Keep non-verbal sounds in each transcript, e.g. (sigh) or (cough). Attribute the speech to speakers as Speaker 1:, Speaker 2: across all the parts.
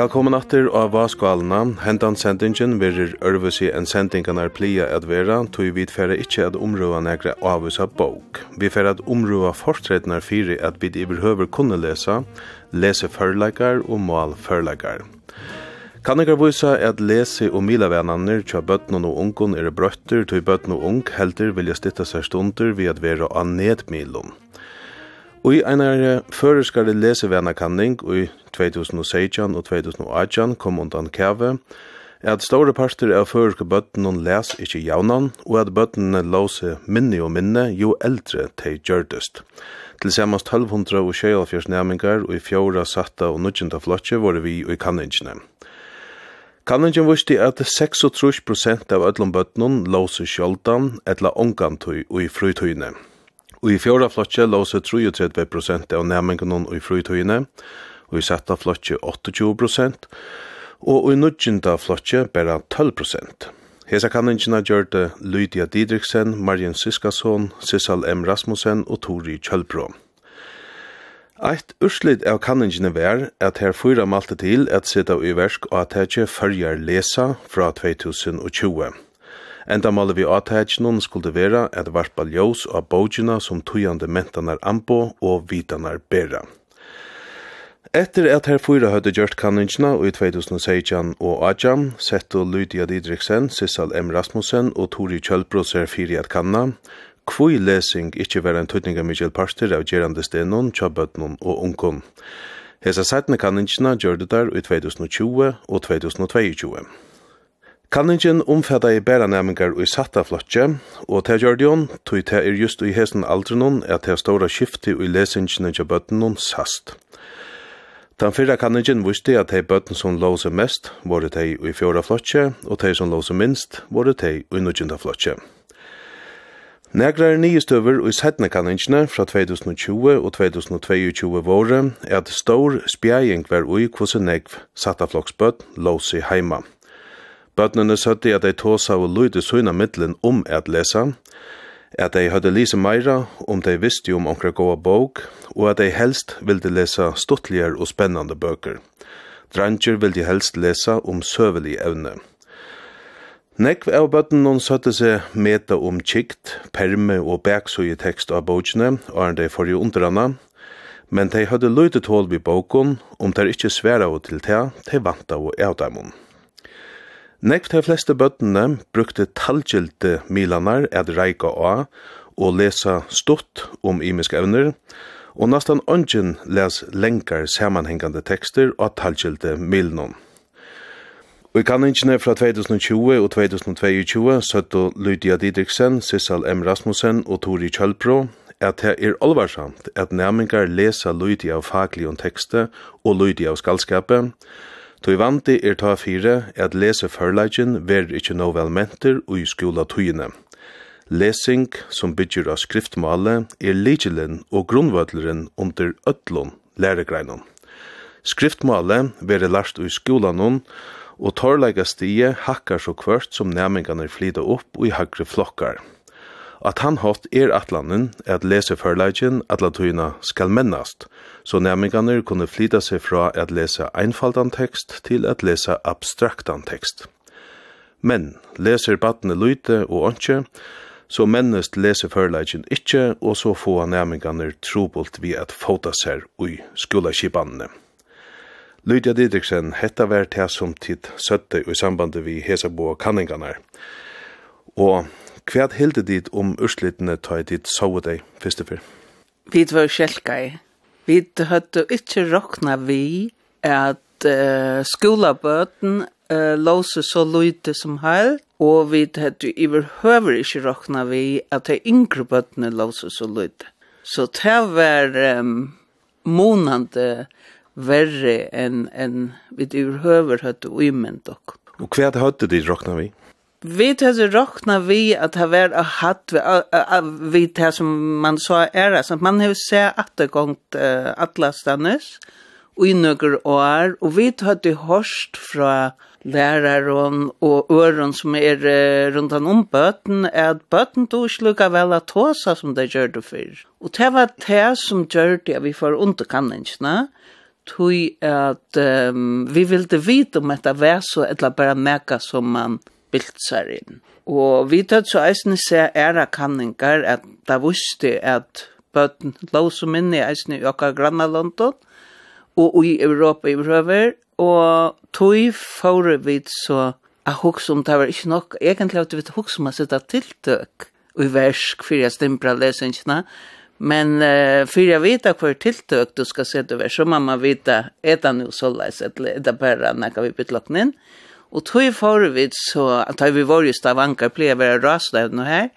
Speaker 1: Velkommen atter av Vaskvalna. Hentan sendingen verir ørvusi en sendingen er plia at vera, tog vi færa ikkje at omrua nekra avvusa bok. Vi færa at områa fortretnar fyri at vi iverhøver kunne lesa, lese førleikar og mål førleikar. Kan ikkar vysa at lese og milavennaner tja bøtnen og ungon er brøtter til bøtnen og ung helder vilja stitta seg stunder vi at vera av nedmilum. Og i einar føreskare lesevennakanning i 2016 og 2018 kom undan kave, at store parter av førske bøttene les ikkje jaunan, og at bøttene låse minne og minne jo eldre de gjørdest. Til samans 1200 og 24 næmingar og i fjora satta og nudjenta flotje var vi i kanningene. Kanningene viste at 36% av ødlom bøttene låse sjoldan etla ångantøy og i frutøyne. Og i fjóra flotje låse 33% av næmingene og i frutøyne, og i satta flotje 28%, og i nudgjenda flotje bara 12%. Hesa kanningina gjørte Lydia Didriksen, Marjen Siskason, Sissal M. Rasmussen og Tori Kjølbro. Eitt urslit av kanningina vær at her fyra malte til at sitta i versk og at hekje fyrjar lesa fra 2020. Enda maler vi at hekje noen skulle vera at varpa ljós av bogina som tujande mentanar ambo og vitanar bera. Etter at her fyra høyde gjørt kanningina i 2016 og Ajan, Setto Lydia Didriksen, Sissal M. Rasmussen og Tori Kjølbro ser fyri at kanna, kvui lesing ikkje vera en tøytninga mykjel parster av Gerande stenon, tjabbøtnon og unkon. Hesa sætne kanningina gjør det der i 2020 og 2022. Kanningin omfatta i bæra næmingar i satta flotje, og til Gjordion tog til er just i hesen aldrenon at til stora skifti i lesingene til bøttenon sast. Den fyrra kanningen visste at de bøtten som låse mest var de i fjorda flotje, og de som låse minst var de i nødgjenta flotje. Negrar nye støver i settene kanningene fra 2020 og 2022 våre er at stor spjæring var ui kvose negv satta flokksbøtt låse heima. Bøtnene søtte at de tåsa og lydde søgna middelen om at lesa, at dei hadde lise meira om dei visste om onkra goa bók, og at dei helst vilde lesa stuttligere og spennande bøker. Dranger ville helst lesa om søvelig evne. Nekv av bøtten noen søtte seg meta om kikt, perme og bæksøye tekst av bøkene, og er dei forrige underanna, men dei hadde løytet tål vid bøkken, om dei ikkje sværa til te, dei vanta og av Nekv de fleste bøttene brukte talgjelte milanar at reika av og lesa stort om imiske evner, og nastan ongen les lenkar samanhengande tekster av talgjelte milnon. Og i kanningene fra 2020 og 2022 søtto Lydia Didriksen, Sissal M. Rasmussen og Tori Kjølpro at det er alvarsamt at næmingar lesa Lydia av faglig om tekste og Lydia av skaldskapet, Tui vanti er ta fire at lese førleikjen ver ikkje no velmenter og i skola tøyene. Lesing som byggjer av skriftmale er ligelen og grunnvødleren under ötlun læregreinon. Skriftmale ver lart i skolanun, og torleika stie hakkar så kvart som næmingarna er flida opp og i hagre flokkar. At han hatt er atlanen at lese førleikjen at latuina skal mennast, så nærmingane kunne flyta seg fra at lese einfaldan tekst til at lese abstraktan tekst. Men leser badne lyte og åndsje, så mennest lese førleikjen ikkje, og så få nærmingane trobult vi at fota seg ui skolaskipanene. Lydia Didriksen hetta vært her som tid søtte i sambandet vi hesa bo kanningarnar. Og Hva heldet dit om urslitene i dit sove deg, første fyr?
Speaker 2: Vi var sjelkai. Vi hadde ikke råkna vi at uh, skolabøten uh, låse så lydde som hel, og vi høyde iverhøver ikke råkna vi at de yngre bøtene låse så lydde. Så det var um, månande verre enn en vi iverhøver hadde uimend dere.
Speaker 1: Og hva hadde dit råkna vi?
Speaker 2: Vi tar så råkna vi at ha varit och hatt vi tar som man sa er, så man har ju sett at det gongt alla stannes och i några år og vi tar det hörst från läraren och öron som er uh, han om böten är att böten då slukar vel at tåsa som det gjør det før. Og det var det som gjør det vi får underkanningarna tog at um, vi ville vite om detta var så eller bara märka som man bildsarinn. Og vi tatt så eisne se æra kanningar at da visste at bøten lå som minni eisne i okka granna London og i Europa i Brøver og tog fore vi så a hugsa om det var ikke nok egentlig at vi hugsa om a sitta tiltøk i versk fyrir jeg stimpra lesingsna. Men uh, fyrir jeg vita hver tiltøk du skal sette vers, så må man vita, er det nu så leis, eller er det bare nekka vi bytloknen? Og tog forvidt så, at vi var i Stavanger, pleier å være rastlevende her,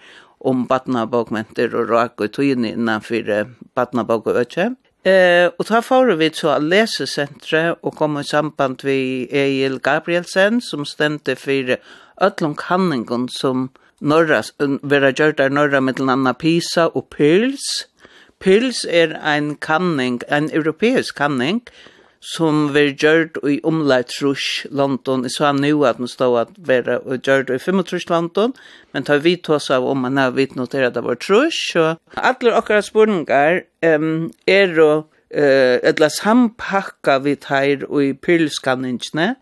Speaker 2: om badnabokmenter og rak og tog inn innanfor badnabok og øtje. Eh, og da får vi så lesesentret og komme i samband vi Egil Gabrielsen som stemte for ötlom kanningen som norra, vera gjørt av norra mittel Pisa og Pils. Pils er en kanning, en europeisk kanning, som ver gjørt i omleit trus London. Jeg sa nu at den stod at ver gjørt i 35 London, men tar vi tås av om man har vidt noteret av var trus. Så alle akkurat spurningar um, er å uh, etla sampakka vi tar i pyrlskanningene,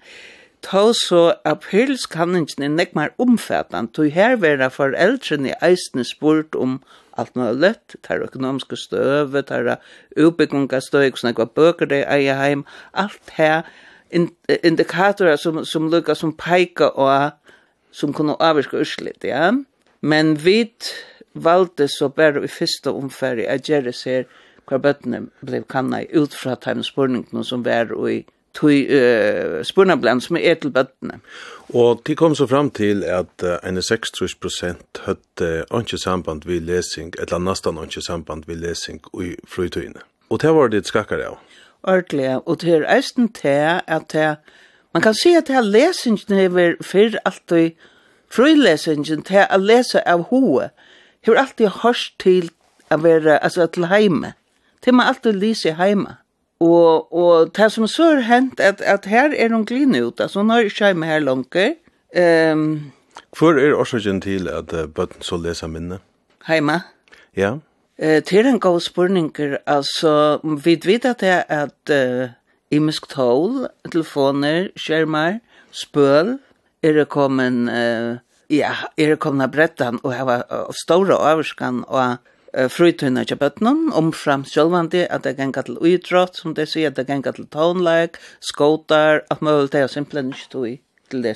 Speaker 2: ta så at pyrlskanningene er nekmar omfattende, og her vera foreldrene eisne spurt om alt muligt, tar økonomiske støve, tar utbyggingastøy, hvordan jeg var bøker det eier heim, alt her indikatorer som, som lukkar som peikar og som kunne avvirka urslit, ja. Men vi valde så bare i første omfærg at gjøre seg hver bøttene ble kanna ut fra tegnspurningene som var i tui uh, spurnabland som er til bøttene.
Speaker 1: Og de kom så fram til at uh, en 60 prosent høtte ikke samband ved lesing, eller nesten ikke samband ved lesing i flytøyene. Og det var det skakkare av.
Speaker 2: Ordelig, og det er eisen til at det, man kan si at det er lesingen hever for og frylesingen til å lese av hoa, hever alltid hørt til å være, altså til heime. Til man alltid lyser heime. Og, og det som så har hent, at, at her er noen gline ut, altså nå er ikke hjemme her langt. Um,
Speaker 1: Hvor er årsaken til at uh, bøtten så leser minne?
Speaker 2: Heima?
Speaker 1: Ja.
Speaker 2: Uh, til en god spørning, altså, vi vet at det er at uh, imisk tål, telefoner, skjermer, spøl, er det kommet, uh, ja, er det kommet brettan og har uh, store overskan og frutøyna til bøtnen, omfram sjølvandi at det gengar til uidrott, som det sier, at det gengar til tonleik, skåtar, at møvel det er simpelthen ikke tog til det.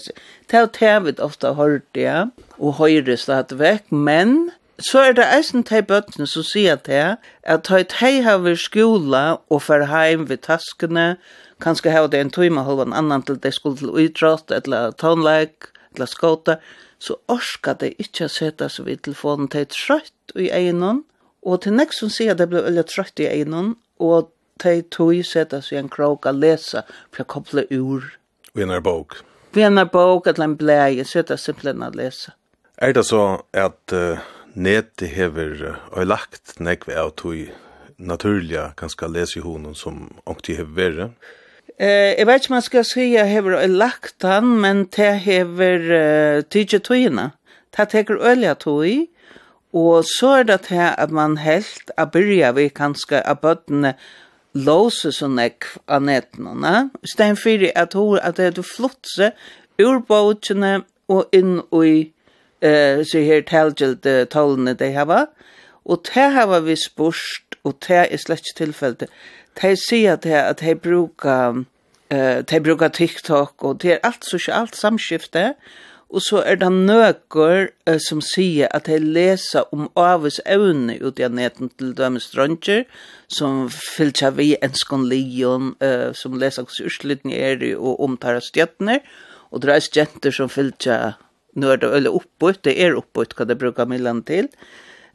Speaker 2: Det er tevet ofta hørt ja, og høyre stadig vekk, men så er det eisen til bøtnen som sier til at de har skola og fer heim ved taskene, kanskje har det en tøyma halvan annan til de skulle til uidrott, eller tonleik, eller skåtar, så orska det ikkje å sette seg vid telefonen til trøtt i egnon, og til nek som sier at det ble veldig trøtt i egnon, og til tog sette seg en krok og lese for å koble ur.
Speaker 1: Vi er bok.
Speaker 2: Vi er bok, eller en blei, sette simpelthen å lese.
Speaker 1: Er det så at uh, nete hever og uh, lagt nekve av tog naturliga kanskje lese i honom som åkte hever verre?
Speaker 2: Eh, jeg vet ikke om jeg skal si jeg hever og lagt han, men det hever uh, tydje togene. Det teker øyla tog, Og så er det til at man helt a byrja vi kanskje a bøttene låse sånn ek av nettene, i stedet at hun at det er flott seg ur båtene og inn i eh, så her talgjelte tålene de hava, og det har vi spørst, og det er slett tilfellet. De sier til at de bruker, eh, de bruker TikTok, og det er alt, sosialt ikke samskiftet, og Og så er det nøkker uh, som sier at jeg leser om avvis evne ut i neten til Døme drønger, som fylser vi enskon lion, uh, som leser hos ursliten er og omtar stjøttene, og det er stjøtter som fylser nørt og eller oppbøtt, det er oppbøtt hva det bruker millan til,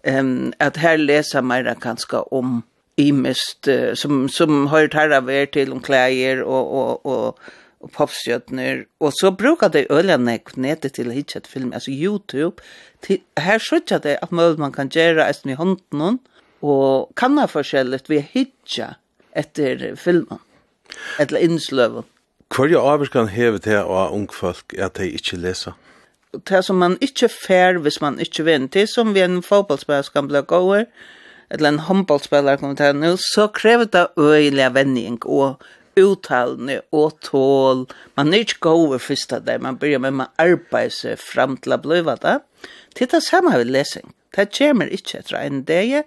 Speaker 2: um, at her leser mer kanskje om imest, uh, som, som har tarra vær til om klæger og, og, og og popstjøtner, og så brukar det øljene knetet til hitchat film, altså YouTube, til, her skjøtter det at mål man kan gjøre eisen i hånden, og kan ha forskjellig vi hittet etter filmen, etter innsløven.
Speaker 1: Hva er avvirkan hevet til av ungfolk at de ikke leser?
Speaker 2: Det som man ikke fer hvis man ikke vinner, det som vi en fotballspiller skal bli gåer, eller en håndballspiller kommer til nå, så krever det øyelig vending og uttalende og tål. Man er ikke god ved første dag, man begynner med å arbeide seg frem til å bli det. Det er det samme ved lesing. Det kommer ikke etter en dag,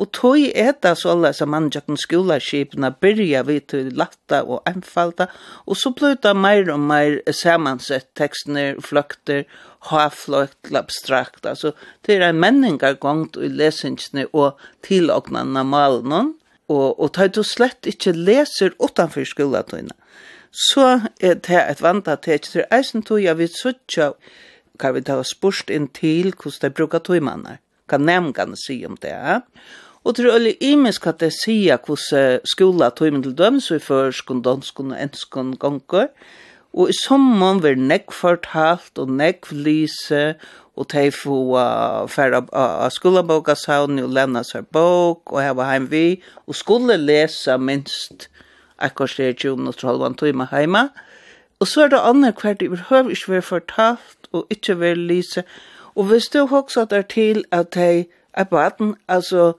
Speaker 2: og tog er det så alle som man gjør skoleskipene begynner vi til latta og enfalda, og så blir det mer og mer sammensett tekstene, fløkter, hafløkt, abstrakt. Altså, det er en menninger gongt i lesingene og tilåknene av malen, og, og tar du slett ikke leser utenfor skoletøyene, så er det et vant at det ikke er eisen tog jeg vil suttje, kan vi ta spørst inn til hvordan de bruker tøymene, kan nemgane si om det. ja? Og til øyne imisk at det sier hvordan skola tøymen til døm, så i førskon, dansk og ensk og gonger, og i sommer vil nekk fortalt og nekk lyse og de får færre av skolebokashavn og lenne seg bok og her var heim vi og skulle lese minst akkurat det 20 minutter og halvann time heima. Og så er det andre hver det behøver ikke være fortalt og ikke være lyse. Og hvis du også er til at de er på atten, altså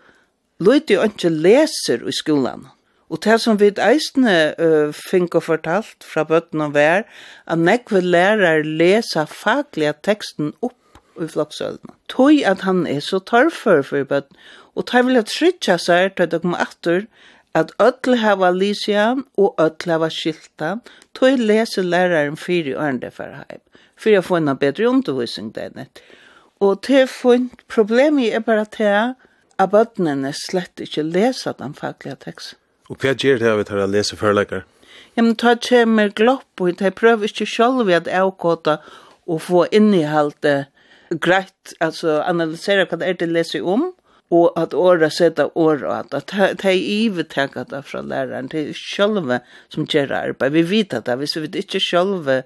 Speaker 2: løyde jo ikke leser i skolen. Og det som vi eisne uh, fink og fortalt fra bøtten og vær, at nekve lærer lesa faglige teksten opp i flokksølene. Tøy at han er så torfer for bøtten, og tøy vil ha trytja seg til at det kommer etter, at ødel hava lysian og ødel hava skilta, tøy leser læreren fyri ørende for heim, fyrir å få en bedre undervisning denne. Og til funnet problemet er bare til at bøttene slett ikke leser den faglige teksten.
Speaker 1: Og hva gjør det av at her leser foreleggere?
Speaker 2: Ja, men ta kommer glopp, og de prøver ikke selv at avkåta og få innholdet greit altså analysere hva det er det leser om og at åra seta åra at at tei ive taka fra læreren, det er sjølve som gjør arbeid. Vi vet at det, hvis vi ikke sjølve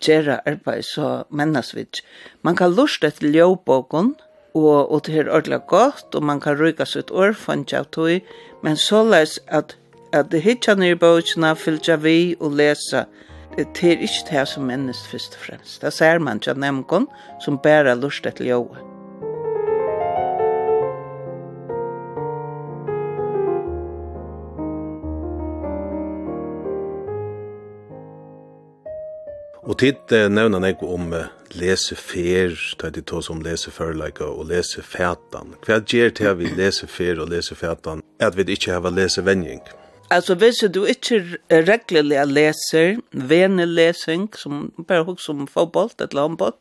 Speaker 2: gjør arbeid, så mennes vi ikke. Man kan lust etter ljøvbåken, og, og det er ordentlig godt, og man kan ryka et år, for en tog, men så les at, at det hitja nere bøkene fylgja vi og lesa det er ikke det som minnes først og fremst. Det ser man ikke nemkon som bærer lust til jobbet.
Speaker 1: Og tid eh, nevner jeg om eh, lesefer, da de tog som leseferleika og lesefætan. Hva gjør det vi lesefer og lesefætan? At vi ikke har lesevenjing. Hva
Speaker 2: Alltså hvis du ikke reglelig leser, venelesing, som bare hos som fotboll, eller håndboll,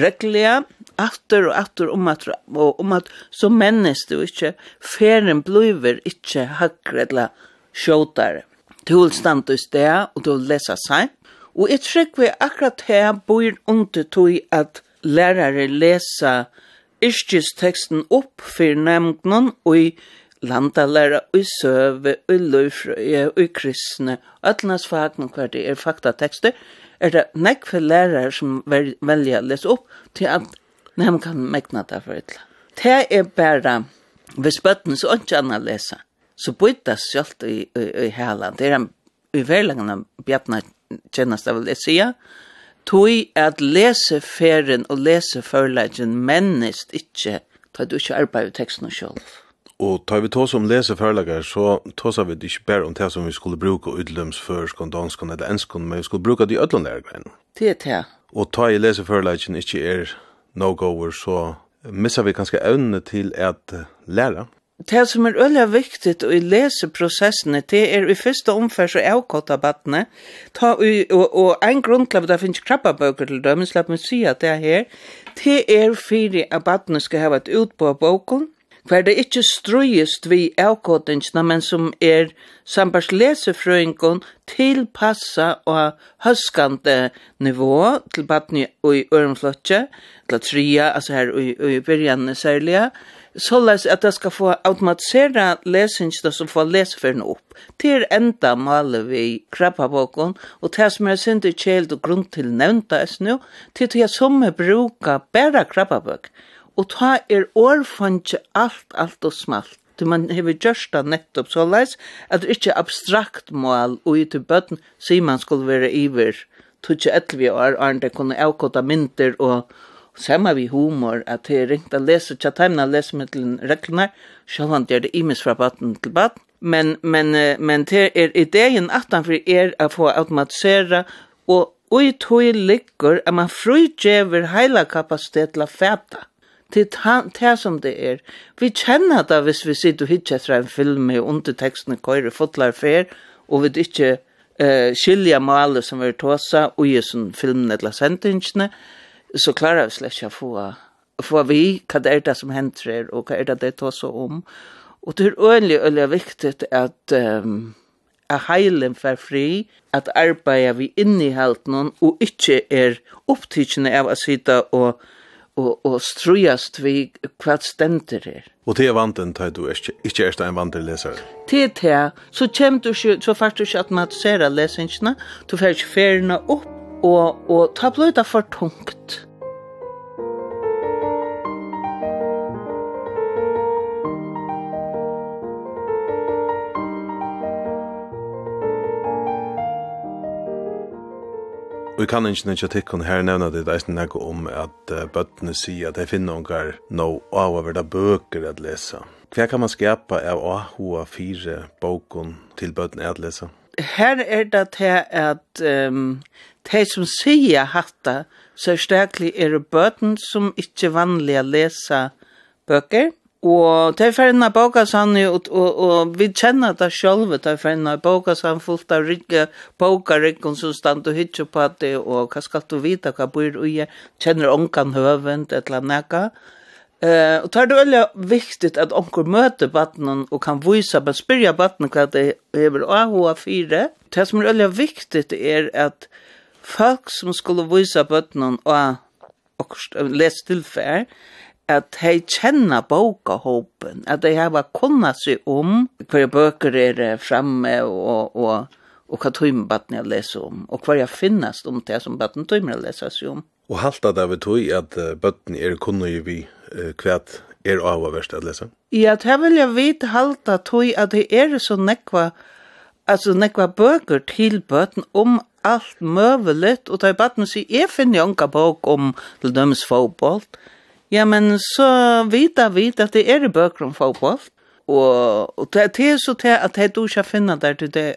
Speaker 2: reglelig, atter og atter om at, og om at så mennes du ikke, ferien blir ikke hakre eller sjåtare. Du vil stande i sted, og du vil lese seg. Og jeg tror vi akkurat her bor under tog at lærere leser yrkesteksten opp for nemgnen, og i landalæra og søve og løyfrøye og kristne og allinas fagn hver det er faktatekster er det nekve lærere som velger å lese opp til at nem kan megna det for etla. Det er bare hvis bøtten så ikke anna lesa så bytta sjalt i, i, i hela det er en i verlangen bjapna tjennast av lesia Tui at lese ferien og lese førleggen mennest ikkje tar du ikkje arbeid i teksten og sjolv.
Speaker 1: Og tar vi tås om leseførlager, så tåsar vi ikke bare om det som vi skulle bruke utløms førskon, danskon eller enskon, men vi skulle bruke de ødlån lærgrein.
Speaker 2: Det er det.
Speaker 1: Og tar i leseførlageren ikke er no-goer, så missar vi kanskje evne til at læra.
Speaker 2: Det som er øyla viktigt i leseprosessene, det er i første omfær så avkåta battene, ta i, og, og en grunn til at det finnes krabbabøker til dømmen, slapp meg si at det er her, det er fyrir at battene skal hava et utbå av boken, hver det ikkje strøyest vi avkådingsna, men som er sambars lesefrøyngon tilpassa og høskande nivå til badni og i ørenflotje, til tria, altså her og i byrjanne særlige, så les at det skal få automatisera lesingsna som får lesefrøyna opp. Til enda maler vi krabbabokon, og det som er sindu kjeld og grunn til nevnta es nu, til at jeg som bruka bæra krabbabok, Og ta er årfantje alt, alt og smalt. Du man hever gjørst det nettopp så leis, at det ikke abstrakt mål og i til bøtten, sier man skulle være iver. Tutsi etlevi år, og det kunne avkota mynter og Samma vi humor at det er ringt å lese, tja taimna lese med til reglene, sjalvan det er det imes fra baten til baten men, men, men det er ideen at han er å få automatisera og ui tog ligger at man frugjever heila kapasitet til å fæta til det som det er. Vi kjenner det hvis vi sitter og hittar etter en film med undertekstene køyre fotlar fer, og vi ikke eh, skilja maler som er tåsa og i sånn filmen eller sendingene, så klarer vi slett ikke å få, få vi hva det er det som hender og hva er det det tåsa om. Og det er øyelig, øyelig viktig at um, at heilen fer fri, at arbeida vi inni halten og ikke er opptidkjene av å sitte og og, og strujast vi kvart stendur er.
Speaker 1: Og te er vanten, tøy du ikkje ikkje er ein vanten lesar.
Speaker 2: Te te det, så kjem du ikke, så fast du skat mat sera lesingene, du fer ikkje ferna opp, og, og ta blod for tungt.
Speaker 1: kan ikke tikkene her nevner det, det er om at uh, bøttene sier at de finner unger nå av å være bøker å lese. Hva kan man skapa av å ha fire boken til bøttene å lese?
Speaker 2: Her er det til at um, de som sier hatta, så sterklig er det bøtten som ikke vanlig å lese bøker, Og det er ferdig bokasann, og, og, og vi kjenner det selv, det er ferdig bokasann fullt av rygge, bokarikken som stand og hytter på det, og hva skal du vite, hva bor du i, kjenner onkan høvend, et eller annet. Uh, og det er veldig viktig at onker møter battenen og kan vise, men spyrja battenen hva det hever AH4. Det som er veldig viktig er at folk som skulle vise battenen og, og les tilfær, at hei kjenna bokahåpen, at hei hava kunna seg om hver bøker er framme og, og, og hva tøymebatten jeg leser om, og hva jeg finnast om det som batten tøymer jeg leser seg om.
Speaker 1: Og halta det vi tøy at bøtten er kunna i vi hva er avhverst at lesa?
Speaker 2: Ja, det vil jeg vite halta tøy at det er så nekva altså nekva bøker til bøten om alt møvelet, og da i baden sier, jeg finner jo enka bok om til dømes fotboll, Ja, men så vita vit at det er bøker om fotboll. Og, og det er så til at det du ikke finner der til det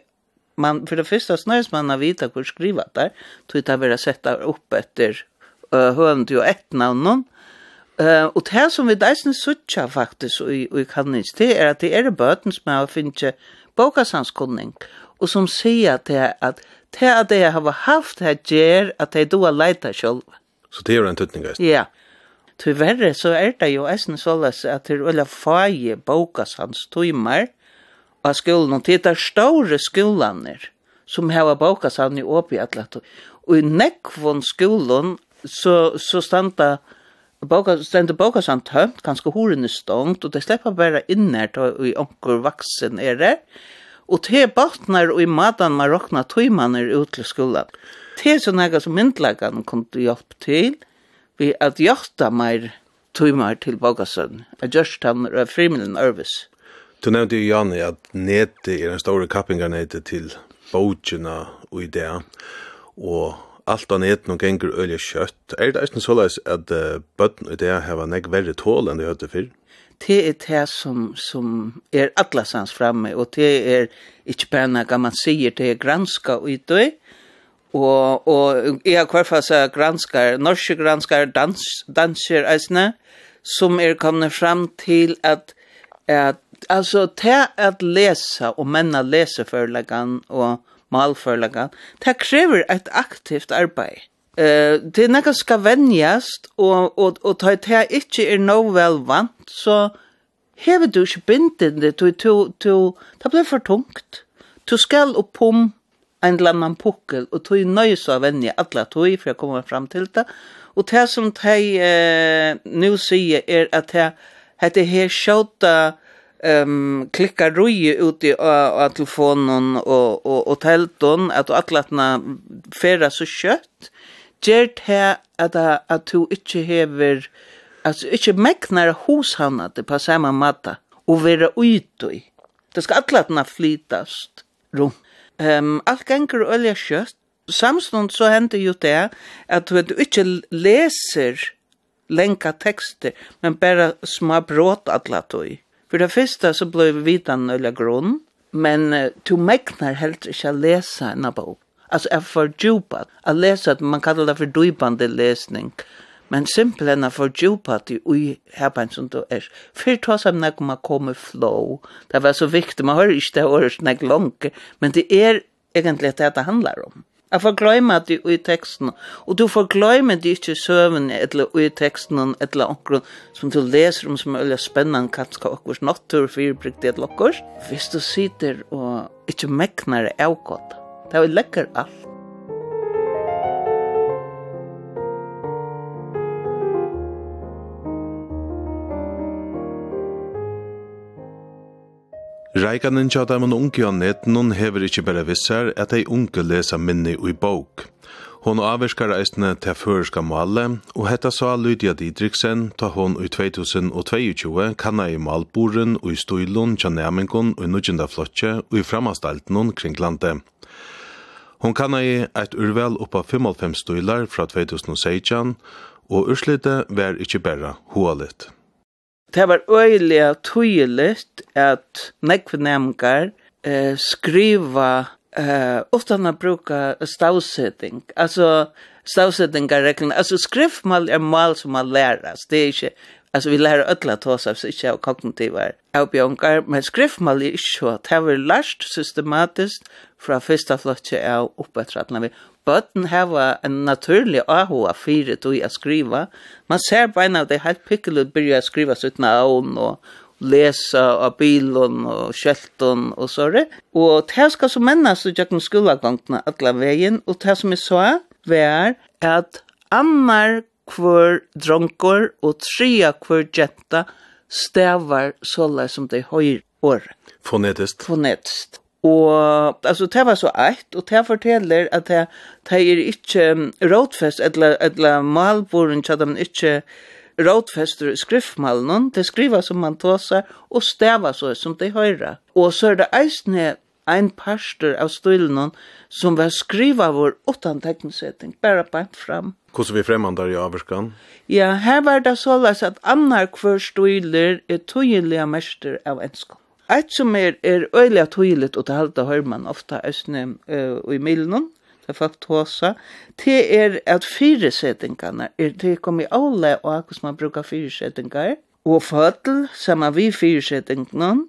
Speaker 2: man för det första snös man har vita hur skriva där tog det att sätta upp etter uh, hövnt ju ett namn någon Uh, og det som vi deisen suttja faktisk i, i kannins, det er at det er bøten som har finnet bokasanskunning, og som sier til at det at jeg har haft det gjør at jeg då har leita selv.
Speaker 1: Så det er en tøtning,
Speaker 2: Ja. Yeah. Tyverre så er det jo eisen såles at det er veldig fag bokas hans tøymer av skolen, og det er store skolene som har bokas han i åpig atlet. Og i nekvån skolen så, så standa Bokas, stendur bokas han tømt, kanskje horen er stångt, og det slipper bare inner i onkur vaksen er det. Og te batnar og i matan man rokna tøymaner ut til skolan. Te så nega som myndlagan kom til hjelp til, vi at jakta meir tøymar til Bogasøn, at gjørst han er frimelen Ørvis.
Speaker 1: Du nevnte jo, Janne, at nete er den store kappingarnete til Bogina og idea, og alt av nete noen gengur øye kjøtt. Er det eisen såleis at uh, bøtten og idea heva nek verre tål enn det høyte fyrr?
Speaker 2: Det er det som, som er atlasans framme, og det er ikke bare noe man sier, det er granska og idea, Og, og jeg har hver fast granskar, norske granskar, dans, danser eisne, som er kommet fram til at, at altså, til at lesa og menna leseførleggan og malførleggan, det krever et aktivt arbeid. Eh, uh, det er skal venjast, og, og, og ta det ikkje er no vel vant, så hever du ikkje bindende, du, du, du, det blir for tungt. Du skal oppom en eller annan pukkel, og tog nøys av vennje alla tog for jeg kommer fram til det. Og det som de eh, nu sier er at det heter her sjåta um, klikka rui uti av, av telefonen og, og, og telton, at du atlatna færa så kjøtt, gjør det at, at du ikke hever, altså ikke meknar hos hana det på samme matta, og vera uitui. Det skal atlatna flytast rundt. Um, alt ganger olja kjøtt, samstånd så hender jo det at du ikke leser lenka tekster, men bare små brått atla tog. For det første så ble vi vidan nøyla grunn, men uh, du megnar helt ikke å lese en bok. Altså, jeg får djupa. Jeg leser at man kallar det for djupande lesning. Mm men simpelthen for djupa til ui herbein som du er. Fyrt ta som nek om a komme flow, det var så viktig, man hører ikke det året nek langt, men det er egentlig det det handlar om. Jeg får gløyma det i teksten, og du får gløyma det ikke søvn eller i teksten eller omkron som du leser om som er veldig spennende kanskje akkurat natur, fyrbrykt det okkurs. Hvis du sitter og ikke meknar det avgått, det er jo lekker alt.
Speaker 1: Reikanen tja dem unge av netten hever ikkje bare vissar at ei unge lesa minni ui bok. Hon avvirskar eisne til føreska male, og hetta sa Lydia Didriksen ta hon i 2022 kanna i malboren og i stoilon tja næmingon og nujinda flotje ui i framastalten kring landet. Hon kanna i eit urvel oppa 55 stoilar fra 2016, og urslite vær ikkje berra hoalit
Speaker 2: det var øyelig tydelig at nekvenemgar eh, skriva eh, utan å bruka stavsetting. Altså, stavsetting er reglene. Altså, skriftmål er mål som man läras. Det er ikke Alltså vi lär ödla ta av sig inte av kognitiva avbjöngar, men skriftmål är inte så. Det har lärt systematiskt från första flottet av uppåtrattna vi. Bötten har en naturlig AHA fyra tog att skriva. Man ser på en av det helt pickelut börjar skriva sitt namn och läsa av bilen och skälten och så det. Och det här ska så männas så jag kan skola gångna alla vägen. Och det här som jag sa var att annar kvör dronkor og tre kvör jenta stavar sålla som de høyr år.
Speaker 1: Fonetist.
Speaker 2: Fonetist. Og altså det var så eitt, og det forteller at det, det er ikke rådfest, eller, eller malboren så de ikke rådfester skriftmalen, det skriver som man tåsar, og stava så som de høyra. Og så er det eisne ein pastor av stilen som var skriva vår åttan teknisetting, bare bant fram.
Speaker 1: Hvordan vi fremmandar i Averskan?
Speaker 2: Ja, her var det såles at annar kvar stiler er tøyelige mester av enskan. Eit som er, er øyelig tøyeligt, og det halte hører man ofta æsne uh, i milen, det er folk tåsa, det er at fyresettingene, er det kom i alle og akkur som man brukar fyresettingar, og fødel, saman vi fyresettingene,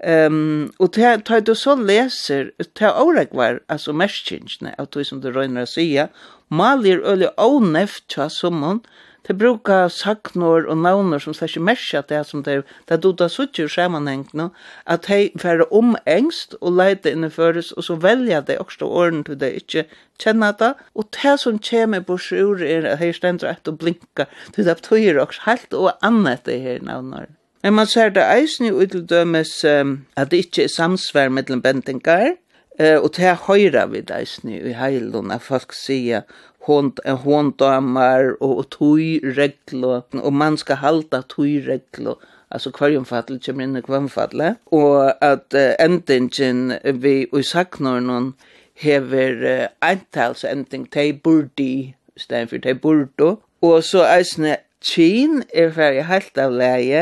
Speaker 2: Ehm och ta ta du så läser ta oregvar alltså när att du som du rönar säga malir öle onef tja som Det brukar saknor och navnor som slags mesja det som det det då det så tjur sammanhäng nu att hej för om ängst och leta inne föres och så välja det också orden till det inte känna det och det som kommer på sjur är hej ständra att blinka till det betyder också helt och annat det här navnor. Men man ser det eisen i til dømes um, at det ikke er samsvær mellom bendingar, uh, og det høyra vi eisen i heilun, at folk sier håndamar og, og tøy regler, og man skal halda tøy regler, altså kvarjumfattel kommer inn i kvarjumfattel, og at uh, endingen vi i saknornen hever uh, eintalsending, de burdi, stedet for de burdo, og så eisne Kyn er ferdig helt av leie,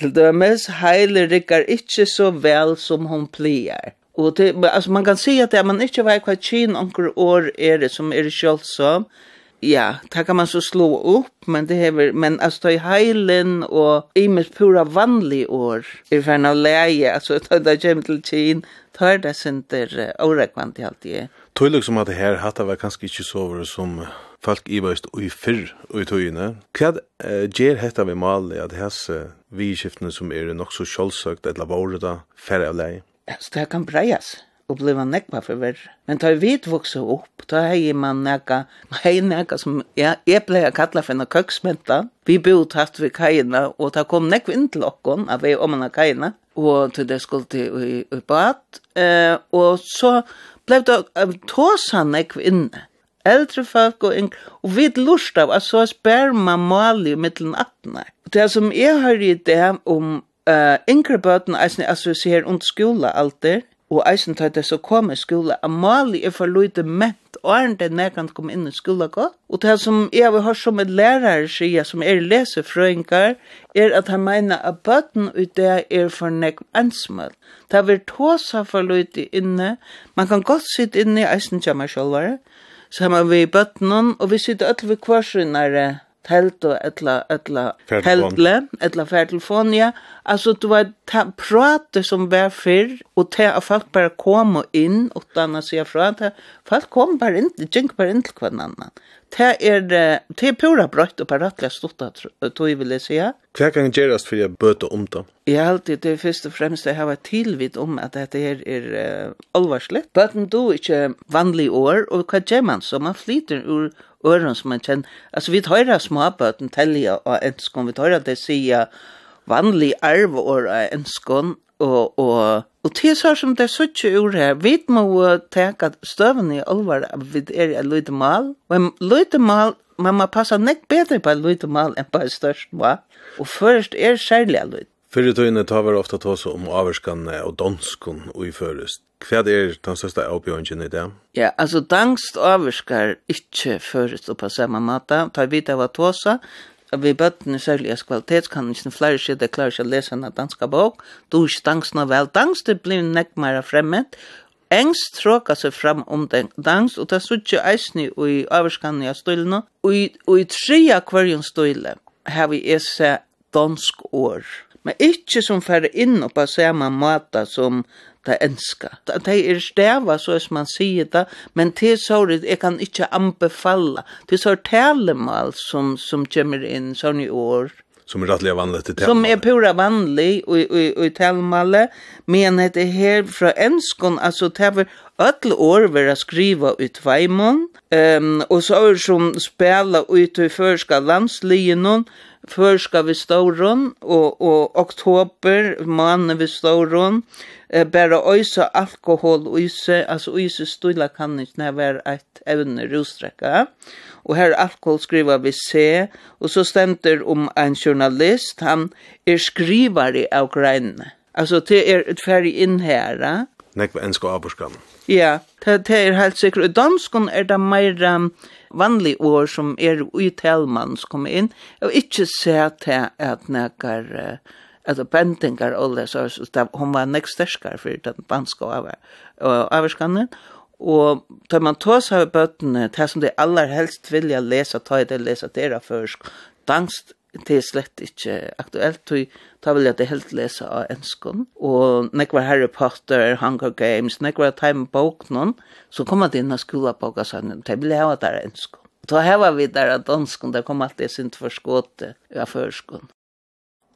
Speaker 2: Til dømes, Heile rikkar ikkje så vel som hon plier. Og det, altså, man kan si at det, man ikkje vei hva kyn onker år er det som er kjølsom, ja, det kan man så slå opp, men det hever, men altså, det er heilen og imes pura vanlig år, i fern av leie, altså, (laughs) det kommer til kyn, er det sinter årekvant i alt det.
Speaker 1: Tøylig som at det her hattet var kanskje ikkje over som folk i ivaist ui fyrr ui tøyene. Hva uh, gjer hetta vi mali at hese vidskiftene som er nok så kjølsøkt eller våre da færre av lei?
Speaker 2: Altså, det kan breias og bliva nekva for verre. Men da vi voksa opp, da hei man nekka, hei nekka som ja, jeg blei a kalla for enn køksmenta. Vi bor tatt ved kajina, og da kom nekva inn til okkon, av vi omanna kajina, og til det skulle til i, i bad. Eh, og så blei det tåsa nekva inne eldre folk og, og vi lust av at så spær man mali mittlen atna. Det som jeg har i det om uh, yngre bøten eisen assosierer under skola alltid, og eisen tar det så kom i skola, a mali er for lite ment, og er det nærkant kom inn i skola gå. Og det som jeg har hørt som et lærere sier, som er lesefrøyngar, er at han mener at bøten ut det er for nek ensmål. Det er tåsa for lite inne, man kan godt sitte inne i eisen kjammer sjølvare, saman vi bøttenen, og vi sitter alle ved kvarsinnare telt og etla, etla teltle, etla færtelfon, ja. Altså, du var ta, prate som var fyr og ta at folk bare kom inn, og tanna seg fra, ta, folk kom bare inn, jink gikk bare inn til hverandre. Det er, det er pura brøtt og paratlig stått at du vil si.
Speaker 1: Hva kan gjøres for jeg bøte om det?
Speaker 2: Jeg har alltid det først og fremst jeg har vært tilvitt om at dette her er uh, alvarslig. Bøten du ikke vanlig år, og hva gjør man så? Man flyter ur øren som man kjenner. Altså, vi tar småbøten til jeg og enskån, vi tar det sier vanlig arv år en enskån, og, og Og til så som det suttje ur her, vi må teka støven i alvar at vi er i løyte mal, og en løyte mal, man må passa nek bedre på en løyte mal enn på en størst mal, og først er særlig a løyte.
Speaker 1: Fyrir tøyne tar vi ofta tås om averskanne og danskun og i førest. Hva er den største avbjørnjen i det?
Speaker 2: Ja, altså dansk averskar ikkje førest på samme måte. Ta vi det var tåsa, vi bøttene særlig av kvalitetskannelsen, flere skjedde klarer ikke å lese en danska bok, du ikke dansene vel, Dansk, det blir nekk mer fremmed, engst tråka seg fram om den dans, og det er suttje eisne i avskanne av stølene. og i trea kvarjon støyle har vi esse dansk år, men ikke som færre inn og på samme måte som det enska. Det er stava, så som man sier det, men det såret, jeg kan inte anbefalla. Det sår talemal som, som kommer inn sånn i år.
Speaker 1: Som er rettelig vanlig til.
Speaker 2: Som er pura vanlig i, i, i talemal, men det er her fra enskon, altså det er öll år vera skriva ut veimon, um, og så er som spela ut i førska landsligenon, förska vi stauron, og, og oktober, man vi stauron, eh, bare ösa alkohol øyse, altså øyse stula kan ikke når være et evne rostrekka. Og her alkohol skriver vi se, og så stemter om en journalist, han er skrivare av greinene. Altså, det er et ferdig inn her,
Speaker 1: ja. Nekva enska aburskan.
Speaker 2: Ja, det, det er helt sikkert. I danskon er det mer... Um, vanlig ord som er uttalmann som kommer inn, og ikke se til at nekker at bendingar og det, så hun var nek sterskar for den banske avvarskanen, og tar man tås av bøttene, det som de aller helst vilja lesa, ta i det lesa dera først, dansk det er slett ikke aktuelt, og da vil jeg det helt lese av enskån. Og når var Harry Potter, Hunger Games, når var Time Bok noen, så kom jeg inn av på og sa, det vil jeg ha der enskån. Da heva vi der av danskån, det kom alltid sin forskåte av førskån.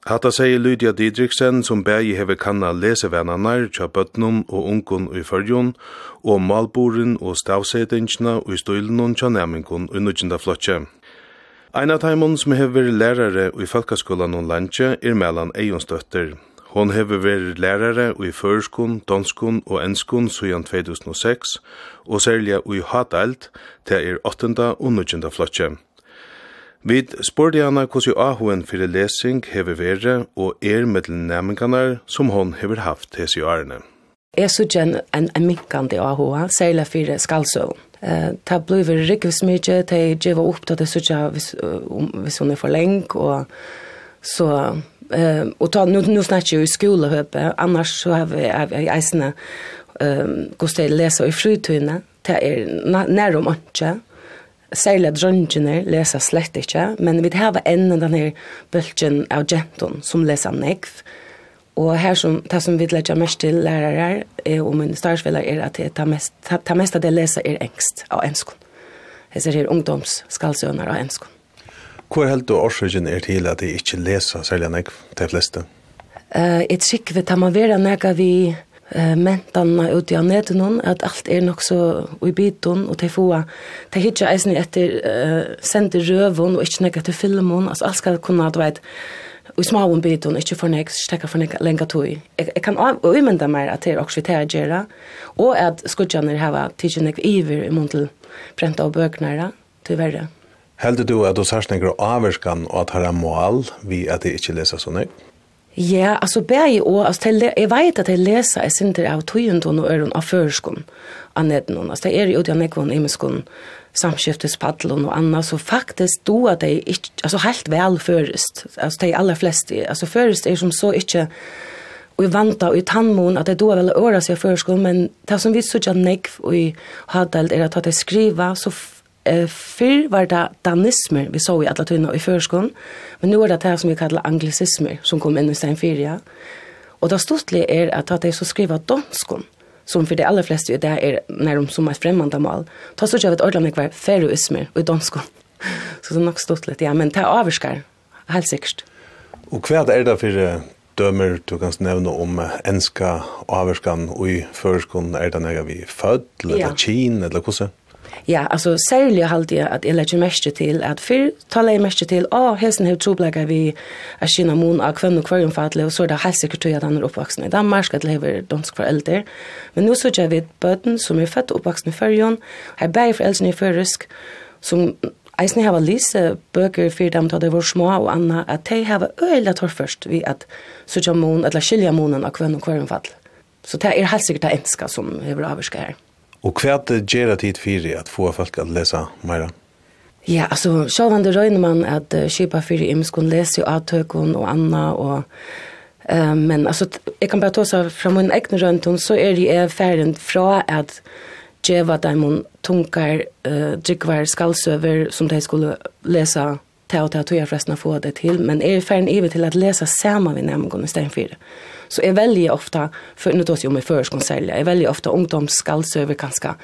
Speaker 1: Hatta sier Lydia Didriksen, som bægi heve kanna lesevennanar tja bøtnum og unkun i fyrjun, og malboren og stavsetingsna og i støylenon tja næmingun og nudjinda flotje. Ein av teimon som hever lærare i Falkaskolan og Lantje er Melan Eionsdøtter. Hon hever vært lærare i førskon, danskon og enskon siden 2006, og særlig i Hadalt til er 8. og 9. flotje. Vi spurte henne hvordan ahoen for lesing hever vært og er mellom som hon hever haft til siden årene.
Speaker 3: Jeg synes en, en minkende ahoa, særlig for skalsøvn eh ta bliver rikvis smyge ta geva upp att det såja vis vis hon är för länk och så eh och ta nu nu snackar ju i skolan höppe annars så har vi eisna ehm går läsa i frutuna ta är när de inte Særlig drøngene leser slett ikke, men vi har enda denne bølgen av genton som leser nekv, Og her som, det som vi lærer mest til lærere er, og min starsfeller er at det, mest, det mest av det leser er engst av enskene. Jeg ser her ungdomsskalsøner av enskån.
Speaker 1: Hvor helt du årsøkjen er til at de ikke leser særlig enn jeg, til fleste?
Speaker 3: Uh, et skikk vi tar man være enn vi uh, mentanna ute av neten at alt er nok så i biten, og til få, til hittar eisen etter uh, sender røven og ikke nek til filmen, altså alt skal kunne, du vet, i små om biten, ikke for nek, stekka for nek lenga Jeg, jeg kan umynda meg at det er også vi tega gjerra, og at skudjaner har tidsi nek iver i mån til brenta og til verre.
Speaker 1: Heldur du at du sørst nek avverskan og at herra mål vi at det ikke leser så nek?
Speaker 3: Ja, altså bæg og, altså, jeg vet at jeg leser jeg synder av tøyendon og øren av førskon av nednån. Altså, det er jo det jeg nekvån i miskon samskiftespaddeln og anna, så faktisk då at det ikke, altså helt vel først, altså de aller fleste, altså først er som så inte och i vanta och i tandmån att det då vel øra seg förskol men det som vi så ikke nekv og i hadalt är at det skriva så eh, förr var det danismer vi så i alla tunna i förskon men nu är det det som vi kallar anglicismer som kom in i sen fyra och det stortliga är att att det så skriva danskon som för de allra flesta är där är när de som är främmande mål. Ta så jag vet ordentligt kvar feroismer och dansko. (laughs) Så det är nog stort lite, ja, men det avskar, helt säkert.
Speaker 1: Och hva är det för dömer du kan nevne om enska avskan och i förskon är det när vi född eller ja. kin, eller hur
Speaker 3: Ja, altså særlig halte jeg at jeg legger mest til at før taler jeg mest til å, helsen har troblegget vi er kina mon av kvann og kvarjon fatle, og så er det helt sikkert at han er oppvaksen i Danmark, at lever dansk foreldre. Men nå så jeg vidt bøten som er født og oppvaksen i førjon, har bæg foreldrene i førisk, som eisen har lise bøker for dem til det var små og anna, at de har øyla tår først vi at sutja mon, eller skilja monen av kvann og kvarjon fatle. Så det er helt sikkert det enska som er avvarska her.
Speaker 1: Og hva er det gjør tid for at få folk å lese mer?
Speaker 3: Ja, altså, sjåvande røyner man at uh, kjipa for imskon leser jo avtøkken og anna, og, uh, men altså, jeg kan bare ta seg fra min egen røyntun, så er det ferdig fra at djeva dem tunkar uh, drikvar skalsøver som de skulle lese ta och ta tror jag förresten att få det till men är färden evigt till att läsa samma vid nämngon istället för det. Så jag väljer ofta, för nu tar jag mig först kan sälja, jag väljer ofta ungdomsskallsöver ganska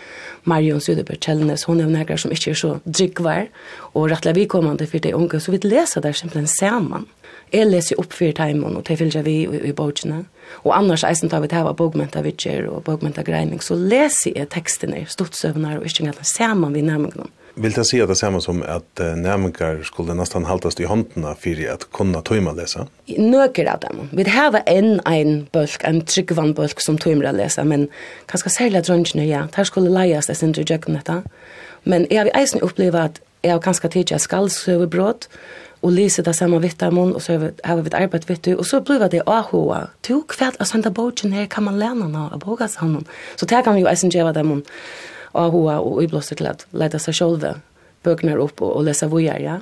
Speaker 3: Marion Söderberg Källnes, hon är några som inte är så dryggvar och rattlar vi för det unga så vi läser där simpelthen samman. Jeg leser opp for timen, og det fyller vi i, i bøkene. Og annars eisen tar vi til å ha bøkmenta vitser og bøkmenta greining, så leser jeg tekstene, stortsøvner og ikke engang sammen vi nærmere noen.
Speaker 1: Vill det säga det samma som att uh, nämningar skulle nästan haltas i handen för att kunna tömma läsa?
Speaker 3: Några av dem. Vi har en en bulk, en tryggvann bulk som tömmer läsa, men kanske särskilt drönchen, ja. Där skulle lejas det sin jag detta. Men jag har eisen upplevt att jag tid til skall söva brått, och läsa det samma mun, och så har vi ett arbete vitt och så blir det AHA. Tog kveld, att sända bogen her kan man lära någon av bokas honom. Så det kan vi ju eisen det dem av hoa og i iblåster til at leta seg sjolve bøkene opp og, og lese vujar, ja.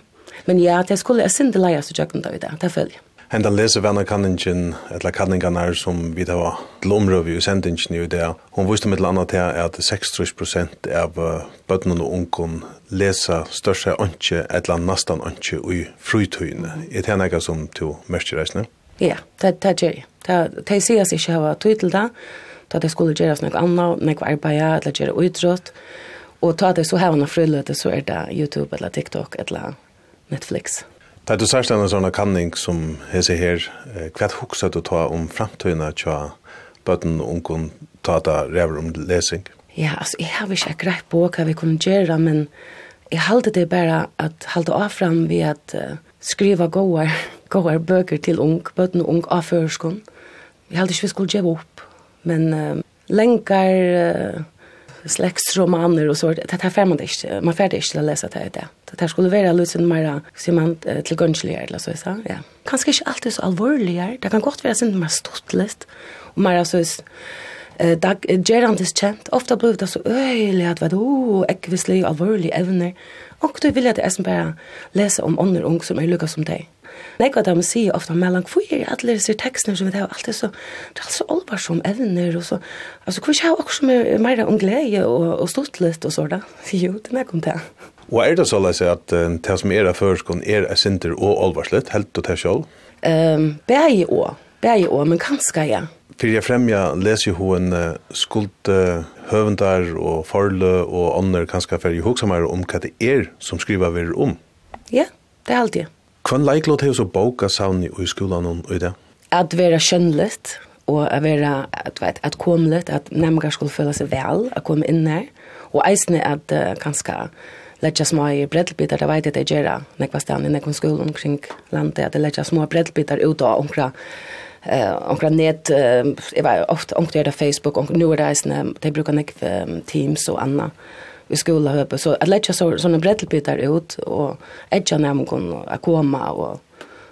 Speaker 3: Men ja, det skulle jeg sinde leia så tjøkken da i det, det følger.
Speaker 1: Henda lese lesevenna kanningen, etla er som vi da var lomrøv i sendingen i det, hun viste mitt landa til at 60% av bøtten og unkon lesa største ønske, etla nastan ønske i frutøyene. Er det nekka som to mørkje reisne?
Speaker 3: Ja, det er det. Det sier seg ikke hava tøy til det, ta det skulle göra något annat, något arbete eller göra utrått. Och ta det så här när frilöte så är det Youtube eller TikTok eller Netflix.
Speaker 1: Det du särskilt en sån kanning som hese här, kvart huxar du ta om framtiden tja bøtten og kun ta det rever om lesing?
Speaker 3: Ja, altså, jeg har ikke greit på hva vi kunne gjøre, men jeg halte det bare at halte avfram ved at uh, skriva gåar, gåar (laughs) bøker til ung, bøtten og ung avførskon. Jeg halte ikke vi skulle gjøre opp Men uh, länkar uh, släktsromaner och så det här får man inte man får inte att läsa det det. Det här skulle vara lite mer som man till gönschliga eller så så ja. Kanske inte alltid så allvarligare. Det kan gott vara sånt mer stortlist och mer så eh dag gerant is chant ofta blev det så öjligt att vad oh ekvisli allvarlig evner och du vill att det är bara läsa om andra ung som är lyckas som dig. Nei, hva de sier ofte om mellom, hvor er alle disse tekstene som vi har, alt så, det er alt så alvar som evner, og så, altså, hvor er det også mer, mer om glede og, og stort litt og så da? Jo, det er kom til.
Speaker 1: Og er det så løs at det som er av førskånd er er sinter og alvarslitt, helt og til selv?
Speaker 3: Um, Bæg og, bæg år, men kanskje, ja.
Speaker 1: Fyrir jeg fremja leser jo hun skuld høvendar og forle og ånder kanskje for jeg hoksamere om hva det er som skriver vi om.
Speaker 3: Ja, det er alltid.
Speaker 1: Kvann leiklåt har så boka savni i skolan i det?
Speaker 3: At vera skjønnligt, og at vera, at, vet, at komlet, at nemmer skulle føle seg vel, at komme inn her, og eisne at uh, kanska letja små i breddelbitar, det vet jeg det gjør nekva stan i nekva skolan omkring landet, at det lägga små breddelbitar ut av omkra eh onkra net eh jag vet ofta onkra det Facebook och nu är det de brukar nek Teams och annat i skola så att lägga så såna brettelbitar ut och edga när man kan komma och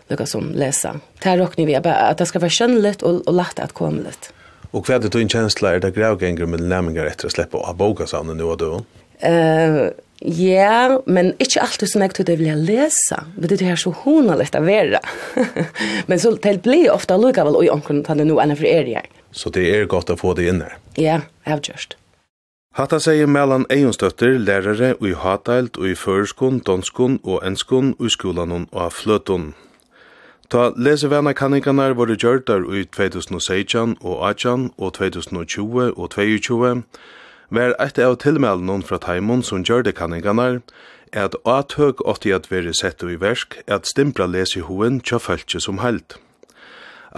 Speaker 3: lukka som läsa. Där råknar vi att det ska vara kännligt och, och lätt att komma lite.
Speaker 1: Och vad är det en känsla är det grävgänger med nämningar efter att släppa av bokasamnen nu och då?
Speaker 3: Uh, ja, men inte alltid som jag tyckte jag ville läsa. Men det är här så honaligt att vara. men så det blir ofta lukka väl och jag kan ta det nu ena för er jag.
Speaker 1: Så det är gott att få det in där?
Speaker 3: Ja, gjort.
Speaker 1: Hatta sier Mellan eionsdøtter, lærere og i hatailt og i føreskon, donskon og enskon og i skolan og av fløton. Ta lesevena kanningarnar våre gjørdar i 2016 og 18 og 2020 og 2022, var eit av tilmeldenon fra Taimon som gjørte kanningarna, er at atøk åtti at vere sett i versk, at stimpra lese i hoen tja fæltje som heilt.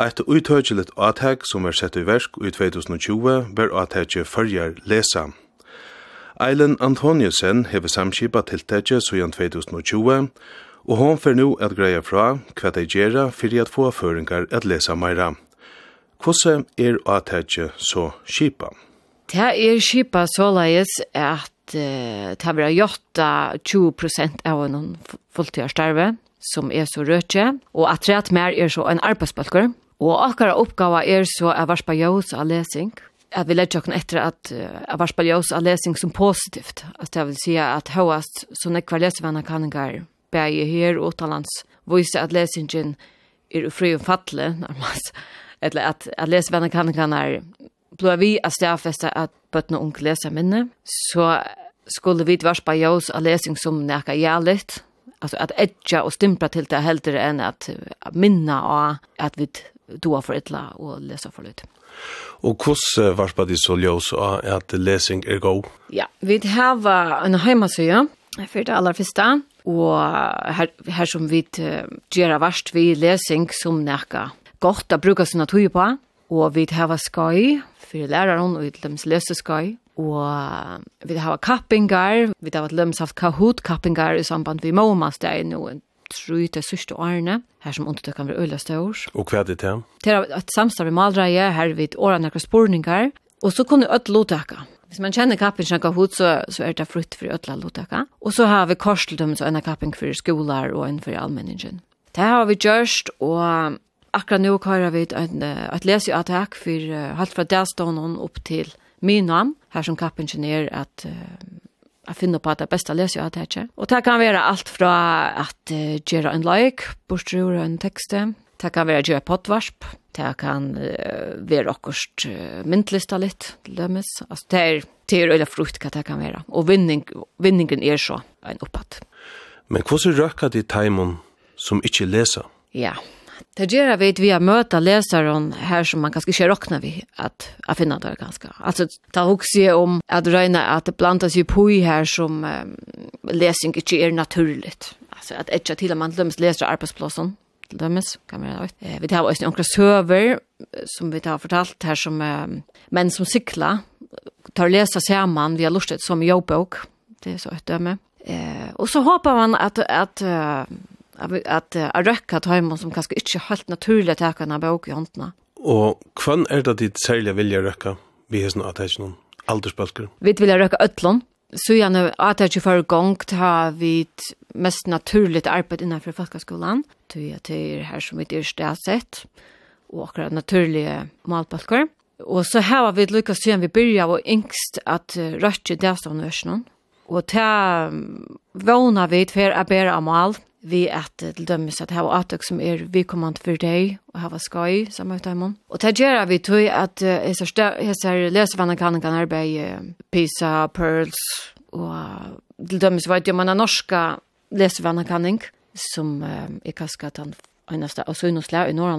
Speaker 1: Eit uttøkjelet atøk som var sett i versk i 2020 var atøkje fyrjar lesa. Eilen Antoniusen hever samskipa tiltetje sujan 2020, og hon fer nu at greia fra hva de gjerra fyrir at få føringar at lesa meira. Hvordan er atetje så skipa?
Speaker 4: Det er skipa såleis at uh, det var gjort 20% av en fulltidarstarve som er så rødtje, og at rett mer er så en arbeidsbalker, og akkurat oppgava er så er varspa jøs av lesing, att vi lägger också efter att uh, varspa ljus av läsning som positivt. Att jag vill säga att högast så när kvar kan gå bäge här och talans visa att läsningen är fri och falle närmast. Eller att, att vänner kan kan är blir vi att stäfesta att bötna ung läsa minne. Så skulle vi varspa ljus av läsning som näka jävligt. Alltså att edja och stimpla till det hellre än att, minna av att vi doa för ett la och läsa för lite.
Speaker 1: Og hvordan varpa de så ljøs av at lesing er god?
Speaker 4: Ja, vi har en heimasøye for det aller første, og her, her som vi gjør varst vi lesing som nekka godt å bruke sin natur på, og vi har skøy for læreren og de løse skøy, og vi har kappingar, vi har lømsaft kahoot-kappingar i samband med Måmastein og tru til sørste årene, her som undertøk kan være øyla stør.
Speaker 1: Og hva er det til?
Speaker 4: Det er et samstav i malreie, her vidt årene akkurat spurninger, og så kunne øyla lovtøkka. Hvis man kjenner kappen som kahoot, så, så er det frutt for øyla lovtøkka. Og så har vi korsteltøm, så en kappen for skolar og en for allmenningen. Det har vi gjørst, og akkurat nå kører vi en, et leseattak for uh, halvt fra delstånden opp til Mynam, her som kappen kjenner at uh, Jeg finner på at det er best å lese jo det. Og det kan være alt fra at uh, gjøre en like, bortstrur en tekste. Det kan være att gjøre potvarsp. Det kan uh, være akkurat uh, myntlista litt, til. Altså, det er til øyla frukt hva det kan være. Og vinning, vinningen er så en opphatt.
Speaker 1: Men hvordan røkker de teimen som ikke leser?
Speaker 4: Ja, yeah. Det vet vi har möta leseren här som man kanske ikke råkner vi att jeg finner det ganska. Alltså ta också om at røyne att det plantas ju på här som um, ikke er naturlig. naturligt. Alltså att til till man lømmes läser arbeidsplassen, lømmes, kan man gjøre. Eh, vi tar også noen server som vi har fortalt här som um, menn som cykla tar läsa samman via lustet som jobbok. Det är så ett döme. Eh, och så hoppar man att att uh, at jeg røkker til hjemme som kanskje ikkje helt naturlig til henne i handna.
Speaker 1: Og kvann er det ditt særlige vilja røkka vi har sånn noen aldersbalker?
Speaker 4: Vi vilja røkka øtlån. Så gjerne atteisjon for gong ta vi mest naturligt arbeid innenfor folkeskolen. Det er her som vi er stedsett og akkurat naturlige malbalker. Og så har vi lykkes siden vi byrja og yngst at røkke det som er. Og ta vågna vi for a bære amal, vi at til dømmes at hava atøk som er vikommand for deg, og hava skoj, samme ut dem. Og det gjør vi tog at hessar lesevannet kan kan arbeide PISA, PEARLS, og til dømmes var det jo man er norska lesevannet kan som um, er kaskat han einasta og sunnusla i norra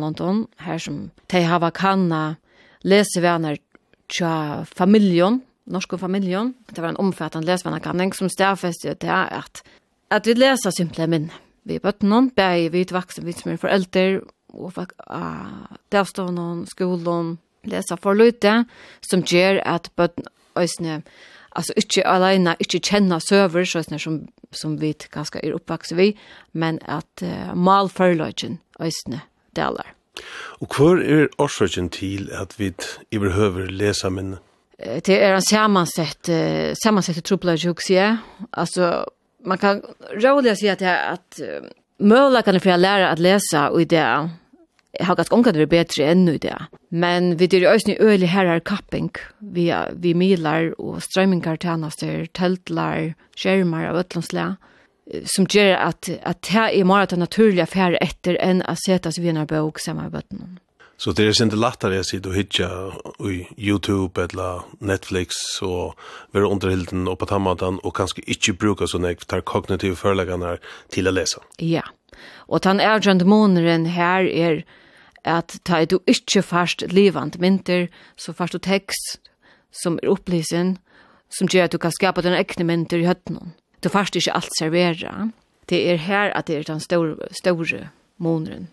Speaker 4: her som de hava kanna lesevannet tja familjon, norske familjen. Det var en omfattende lesvennakanning som stedfeste til at, at vi leser simple minne. Vi bøtt noen, bæg vi vaksne, vi som er foreldre, og fikk uh, delstående, skolen, lesa for løyte, som gjør at bøtt øsne, altså ikke alene, ikke kjenne søver, sånn som, som vi ganske er oppvakset vi, men at uh, mal forløyten øsne deler.
Speaker 1: Og hva er årsøkjen til at vi i behøver lesa minne?
Speaker 4: det är en sammansatt sammansatt trubbel jag ser. Alltså man kan roligt sig att att möjliga kan för lära att läsa och det har ganske omkring det bättre enn i det. Men vi det är øyelig her er kapping. Vi vi milar och strømminger tjenester, tältlar, skjermer av ötlandsla som gjør att att det er mer att naturliga färre efter enn å sette seg vid en sammen samma bøttene.
Speaker 1: Så det er inte lättare att sitta och hitja i Youtube eller Netflix og være underhilden og på tammatan og kanskje ikkje bruka sådana tar kognitive föreläggarna til å lese.
Speaker 4: Ja, og den ergjende måneren her er at ta du ikkje fast levant mynter, så fast du tekst som er opplisen, som gjør at du kan skapa den ekne mynter i høttenen. Du fast ikke alt servera. Det er her at det er den store, store måneren.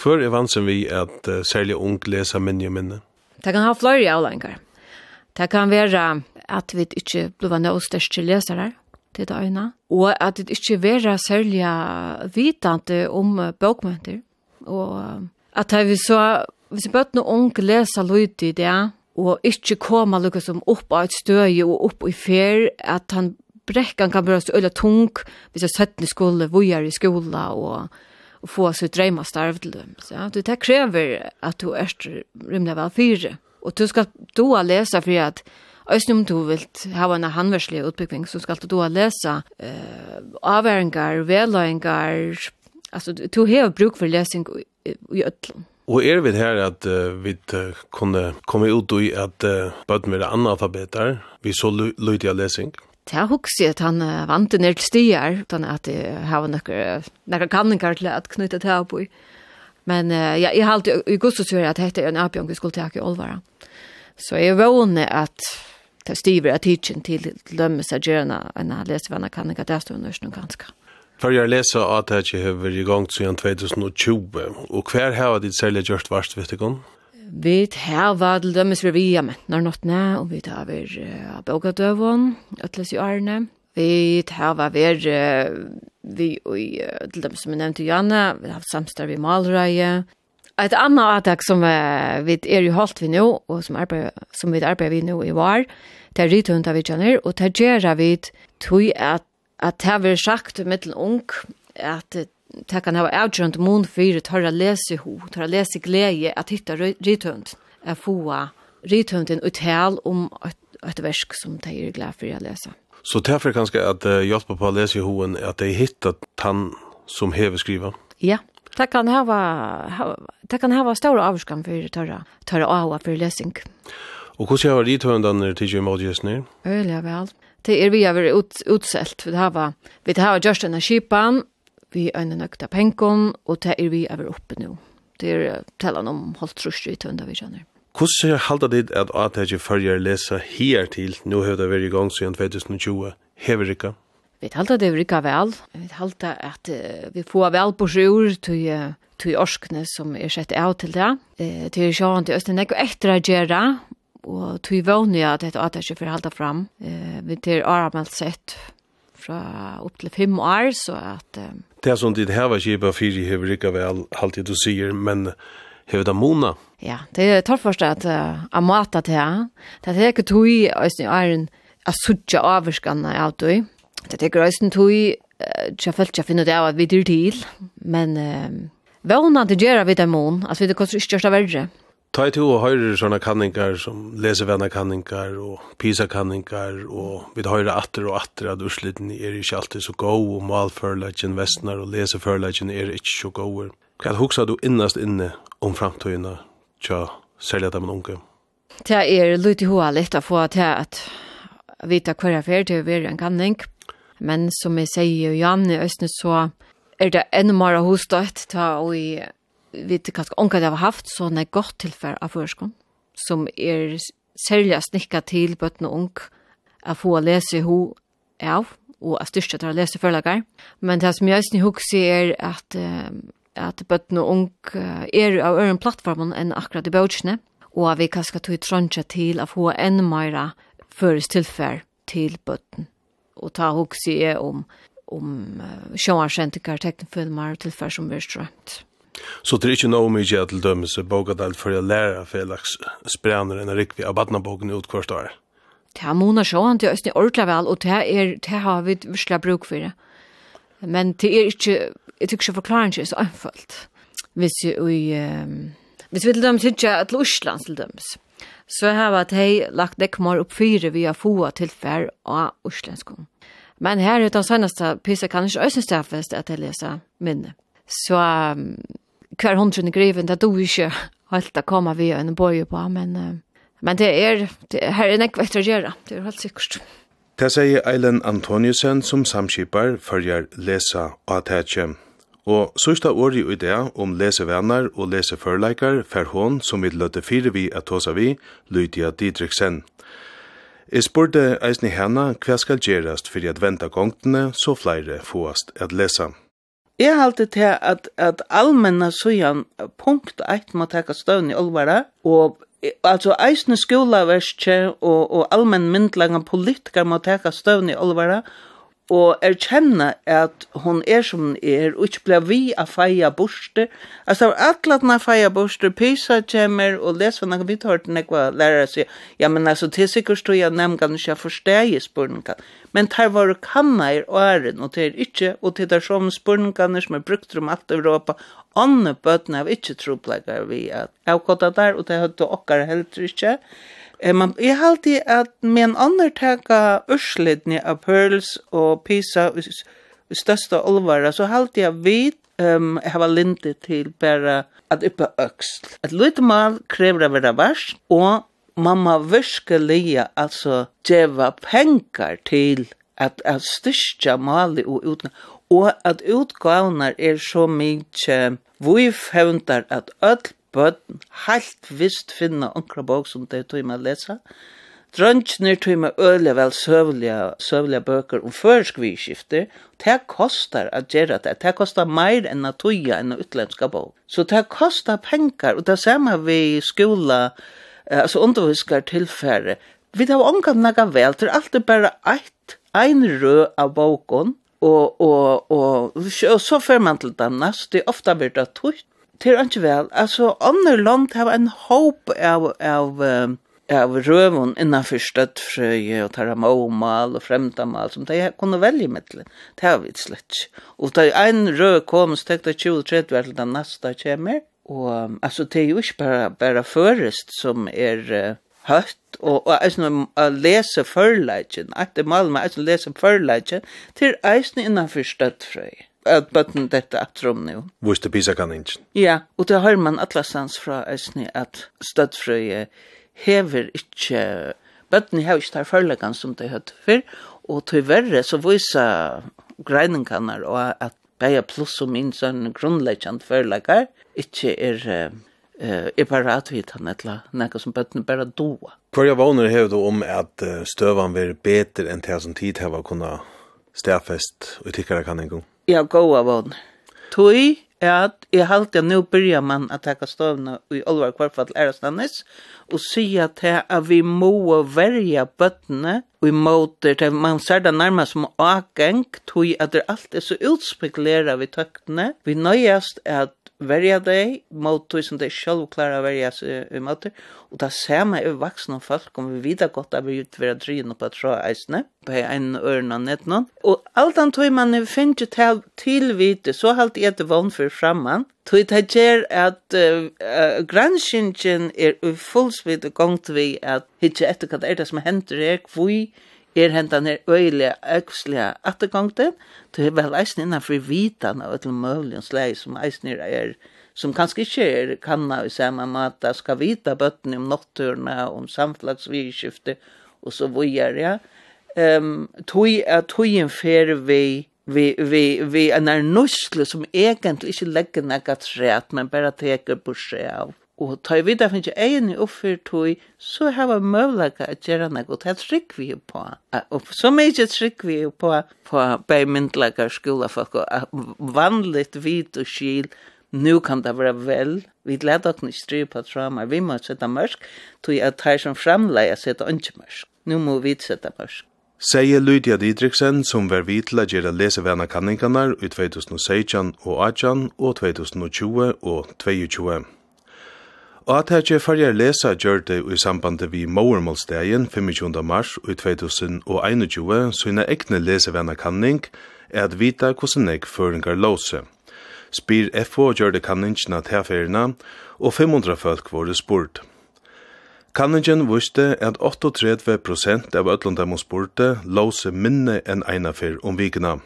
Speaker 1: Hvor er vansen vi at uh, særlig ung lesa minne minne?
Speaker 4: Det kan ha flere avlengar. Det kan være at vi ikke blir nødstørste lesere til det øyne, og at vi ikke være særlig vitende om bokmønter. Og at vi så, hvis vi bøtt noen ung leser lyd i det, og ikke komme lukka som opp av et støy og opp i fer, at han brekkan kan bli så øyla tung hvis jeg setter i skole, hvor i skola, og och få sitt drömma starv till dem. Så ja, det kräver att du är rymda väl fyra. Och du ska då läsa för att om du vilt hava en handverslig utbygging, så skal du lesa eh, avværingar, veløyngar, Alltså du har bruk för läsning i ötlum.
Speaker 1: Og er vi her at uh, vi kunne komme ut i at uh, bøtten være analfabeter, vi så lydig av lesing?
Speaker 4: Det husker jeg at han vant ner til stier, utan at jeg har några, noen kanningar til at knyta til å bo. Men uh, jeg, jeg har alltid i gusset så at dette er en apjong vi skulle ta i Olvara. Så jeg vågner at det stiver at tidsen til lømmes av gjerne enn jeg leser hva kan ikke det stå nog ganska.
Speaker 1: För Før jeg att at jeg har vært i gang siden 2020, og hver har ditt særlig gjort varst, vet du ikke?
Speaker 4: Vi hava til dømes vi vi jamen, når nåttene, og vi tar vi uh, bøkadøvån, øtles i årene. Vi hava vi, uh, vi og uh, til dømes som jeg nevnte Janne, vi har haft samstår vi malreie. Et annet attak som uh, vi er jo holdt vi nå, og som, arbeid, som vi arbeider vi nå i var, det er rithundar vi kjenner, og det gjør vi tog at at det har vært sagt mittelen ung at det kan ha avgjørende mån for tar å lese ho, tar å lese glede at hitta rithønd, er få rithønden og om et, et versk som de er glad for å lese.
Speaker 1: Så derfor er kanskje at uh, hjelper på å lese hoen at de hittar tann som hever skriva?
Speaker 4: Ja, det kan hava, det kan hava større avskan for tørre, tørre av for lesing.
Speaker 1: Og hvordan har rithøndene til Jim Odgesner?
Speaker 4: Øyelig vel. Det er vi har vært ut, utselt. Vi har, vi har gjort denne skipan, vi en nøkta penkon, og det er vi over oppe nå. Det er tellen om holdt trusje i tønda vi kjenner.
Speaker 1: Hvordan halda dit at at jeg følger lesa her til, nå har det vært i gang siden 2020, hever ikke?
Speaker 4: Vi halda det virka vel. Vi halda at uh, vi får vel på sjur til uh, tui orskne som er sett av til det. Eh, tui sjåan til Østen ikke etter å gjøre, og tui vågne at dette at ikke får halda fram. Eh, vi til aramelt sett fra opp til fem år, så at
Speaker 1: Det som dit här var kipa fyra hur vel väl alltid du sier, men hur da mona.
Speaker 4: Ja, det är tar först att amata det här. Det är inte tui ös ni iron a sucha avskanna av du. Det er ikke är grösten tui jag felt jag finner det av at vi dyr til, men Vånande gjerra vi demon, at vi det kostar ikke største verre.
Speaker 1: Ta i to og høyre sånne kanningar som lesevenna kanningar og pisa kanningar og vi høyre atter og atter at ursliten er ikke alltid så god og malførleggen vestnar og leseførleggen er ikke så god. Hva huksa du innast inne om framtøyina tja særlig at man unge?
Speaker 4: Det er litt i hoa litt å få til at vita hva er til å være en kanning. Men som jeg sier, Janne Østnes, så er det enda mer hostøtt ta og i vet kanskje onka det har haft sånne godt tilfell av førskånd, som er særlig snikka til bøttene ung, å få lese ho av, og å styrke til å lese forlager. Men det som jeg snitt hukse er at, at bøttene ung er av øren plattformen enn akkurat i bøtjene, og at vi kanskje tog trønnsja til å få enn mer føres tilfell til bøtten. Og ta hukse er om om uh, sjåarsentikker, teknefilmer og tilfell som vi er strømt.
Speaker 1: Så det er ikke noe mye til dømes bogadelt for å lære Felix Sprener enn Rikvi av badnabogen ut hvert år.
Speaker 4: Det er Mona Sjåan til Østene ordentlig vel, og det, er, det har vi virkelig bruk for det. Men det er ikke, jeg tykker ikke forklaringen ikke så anfølt. Hvis vi, um, hvis vi til dømes ikke er til Osland til dømes, så har vi at jeg lagt dekkmar opp fire via FOA tilfær av Oslandskong. Men her er det seneste pysa kan ikke øyne stafest at jeg leser minne. Så um, hver hundrene greven, det du ikke alt det kommer vi en bøye på, men, uh, men det er, det, her er nekve etter å gjøre, det er helt sikkert.
Speaker 1: Det sier Eilen Antoniusen som samskipar følger lesa og atetje. Og sørsta året i det om lesevenner og leseførleikar fer hon som vi løtte fire vi at hos vi, Lydia Didriksen. Jeg spurte eisen i henne hva skal gjerast for at venta gongtene så flere fåast at lesa.
Speaker 2: Jeg halte til at, at allmenna søyan punkt 1 må teka støvn i olvara, og altså eisne skolaverskje og, og allmenn myndlagan politikar må teka støvn i olvara, og erkjenne at hon er som hon er, og ikke ble vi a feia borster. Altså, atlatna feia borster, pysa kjemmer, og les hva vi tar til nekva lærere sier, ja, men altså, til sikkert stod jeg nemgan ikke forsteg i spurningan. Men tar var kanna er åren, og til ikke, og til der som spurningan som er brukt om alt Europa, anne bøtene av ikke tropleggar vi at avkotta der, og det høyde okkar heldur ikke. Eh, man, jeg alltid at med en annen tega urslidni av Pearls og Pisa i, i største olvara, så halte jeg vid um, hava lindi til bare at uppa øksl. Et lite mal krever å være vers, og mamma virkelig altså djeva penger til at, at styrkja mali og utna, og at utgavnar er så mykje vi hevndar at öll bøtten helt visst finna onkra bok som de tog med å lese. Drøntjene tog med øle vel søvliga, søvliga bøker om førskvidskifter. Det kostar at gjøre det. Det kostar meir enn at toja enn utlenska bok. Så det kostar penger, og det samme vi skola, altså underviskar tilfære. Vi tar omgang naga vel, det alt alltid bare eit, ein rød av boken, og, og, og, og, så fer man til Danmark, det er ofta blir det tutt, det er ikke vel. Altså, andre land har en håp av, av, av røven innenfor støttfrøye og tar mål og fremdamal som de kunne velge med til. Det har vi slett ikke. Og da en rød kom, så tenkte jeg 20-30 hver til den neste kommer. Og altså, det er jo ikke bare, bare først som er uh, høtt. og, og jeg synes å lese førleitjen, at det maler med eisen å lese førleitjen, til eisen innenfor støttfrøye at bøtten dette at rom nu.
Speaker 1: Viste pisa kan ikke.
Speaker 2: Ja, og det har man atlasans fra Øsne at støttfrøye hever ikke, bøtten har ikke tar forleggan som det høyt før, og til verre så viser greiningkanner og at beie pluss og min sånn grunnleggjant forleggar ikke er eh är bara att vi tar netla något som bötten bara doa.
Speaker 1: Kvarja vånar hev då om att stövan blir bättre än det som tid har kunna stäfest och tycker kan en gång
Speaker 2: ja, har gåa vån. Tui, er at jeg halte at nå byrja man at taka stovna i olvar kvarfall ærastannis, og sier til at vi må verja bøttene og i måter til man ser det nærmest som åkeng, tui at det alt er så utspekulera vi tøktene. Vi nøyast at verja deg mot tog som de selv klarer å verja seg i møte. Og det samme er vaksne folk om vi vidar godt at vi vera dryen på trå eisne, på en ørn og nett noen. Og alt an tog man finner til, til tilvite, så halt jeg det vann for framman. Tog det gjør at uh, uh, granskingen er ufullsvidt gongt vi at hitje etter hva det er det som hender er, hvor er hendan er øyelig øksliga attergongten, til er vel eisen innanfor vitan av et mulig slei som eisen er, som kanskje ikke er kanna i samme måte, skal vita bøttene om nokturna, om samflagsvidskifte, og så vujer, ja. Um, tui er tuien fer vi vi vi vi en er nusle som egentlig ikke legger nekka træt, men bare teker på seg av Og tar vi det finnes i oppfyr tog, så har vi møvlaga at gjøre noe, og det trygg vi på. Og så mye trygg vi på, på beimyndlaga skolafolk, og vanligt vit og skil, nu kan det være vel, vi leder oss ikke styr på trauma, vi må sette mørk, tog at tar som framleie sette ikke mørk. Nu må vi sette mørk.
Speaker 1: Seie Lydia Didriksen, som var vid til å gjøre lesevene kanningarna i 2016 og 2018 og 2020 og 2022. Og at her farger lesa gjørte i samband vi Mowermålsdagen 25. mars i 2021 sina ekne lesevenner kanning er at vita hvordan jeg føringar låse. Spyr FO gjørte kanningina tilferina, og 500 folk våre spurt. Kanningen viste at 38 prosent av ötlundar må spurte låse minne enn einafer om vikna.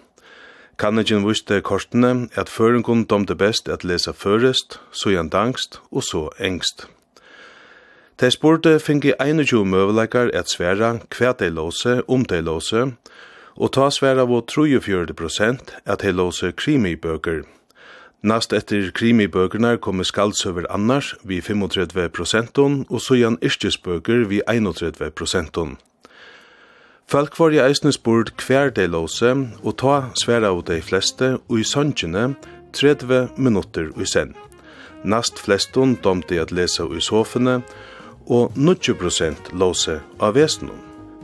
Speaker 1: Kannegin viste kortene at føringun domte best at lesa førest, så jan dangst og så engst. De spurte fingi 21 møvleikar at sværa hva de låse om de låse, og ta sværa vå 43 prosent at de låse krimibøker. Nast etter krimibøkerne kommer skaldsøver annars vi 35 prosentun, og så jan yrkesbøker vi 31 prosentun. Folk var i eisne spurt hver de låse, og ta sværa av de fleste, og i sannsjene 30 minutter i sen. Nast flestun domte at lesa i sofene, og 90% låse av vesen.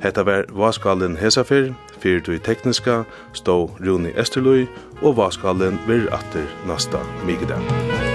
Speaker 1: Hetta var vaskalen Hesafer, fyrt i tekniska, stå Rune Esterløy, og vaskalen vir atter nasta migdag.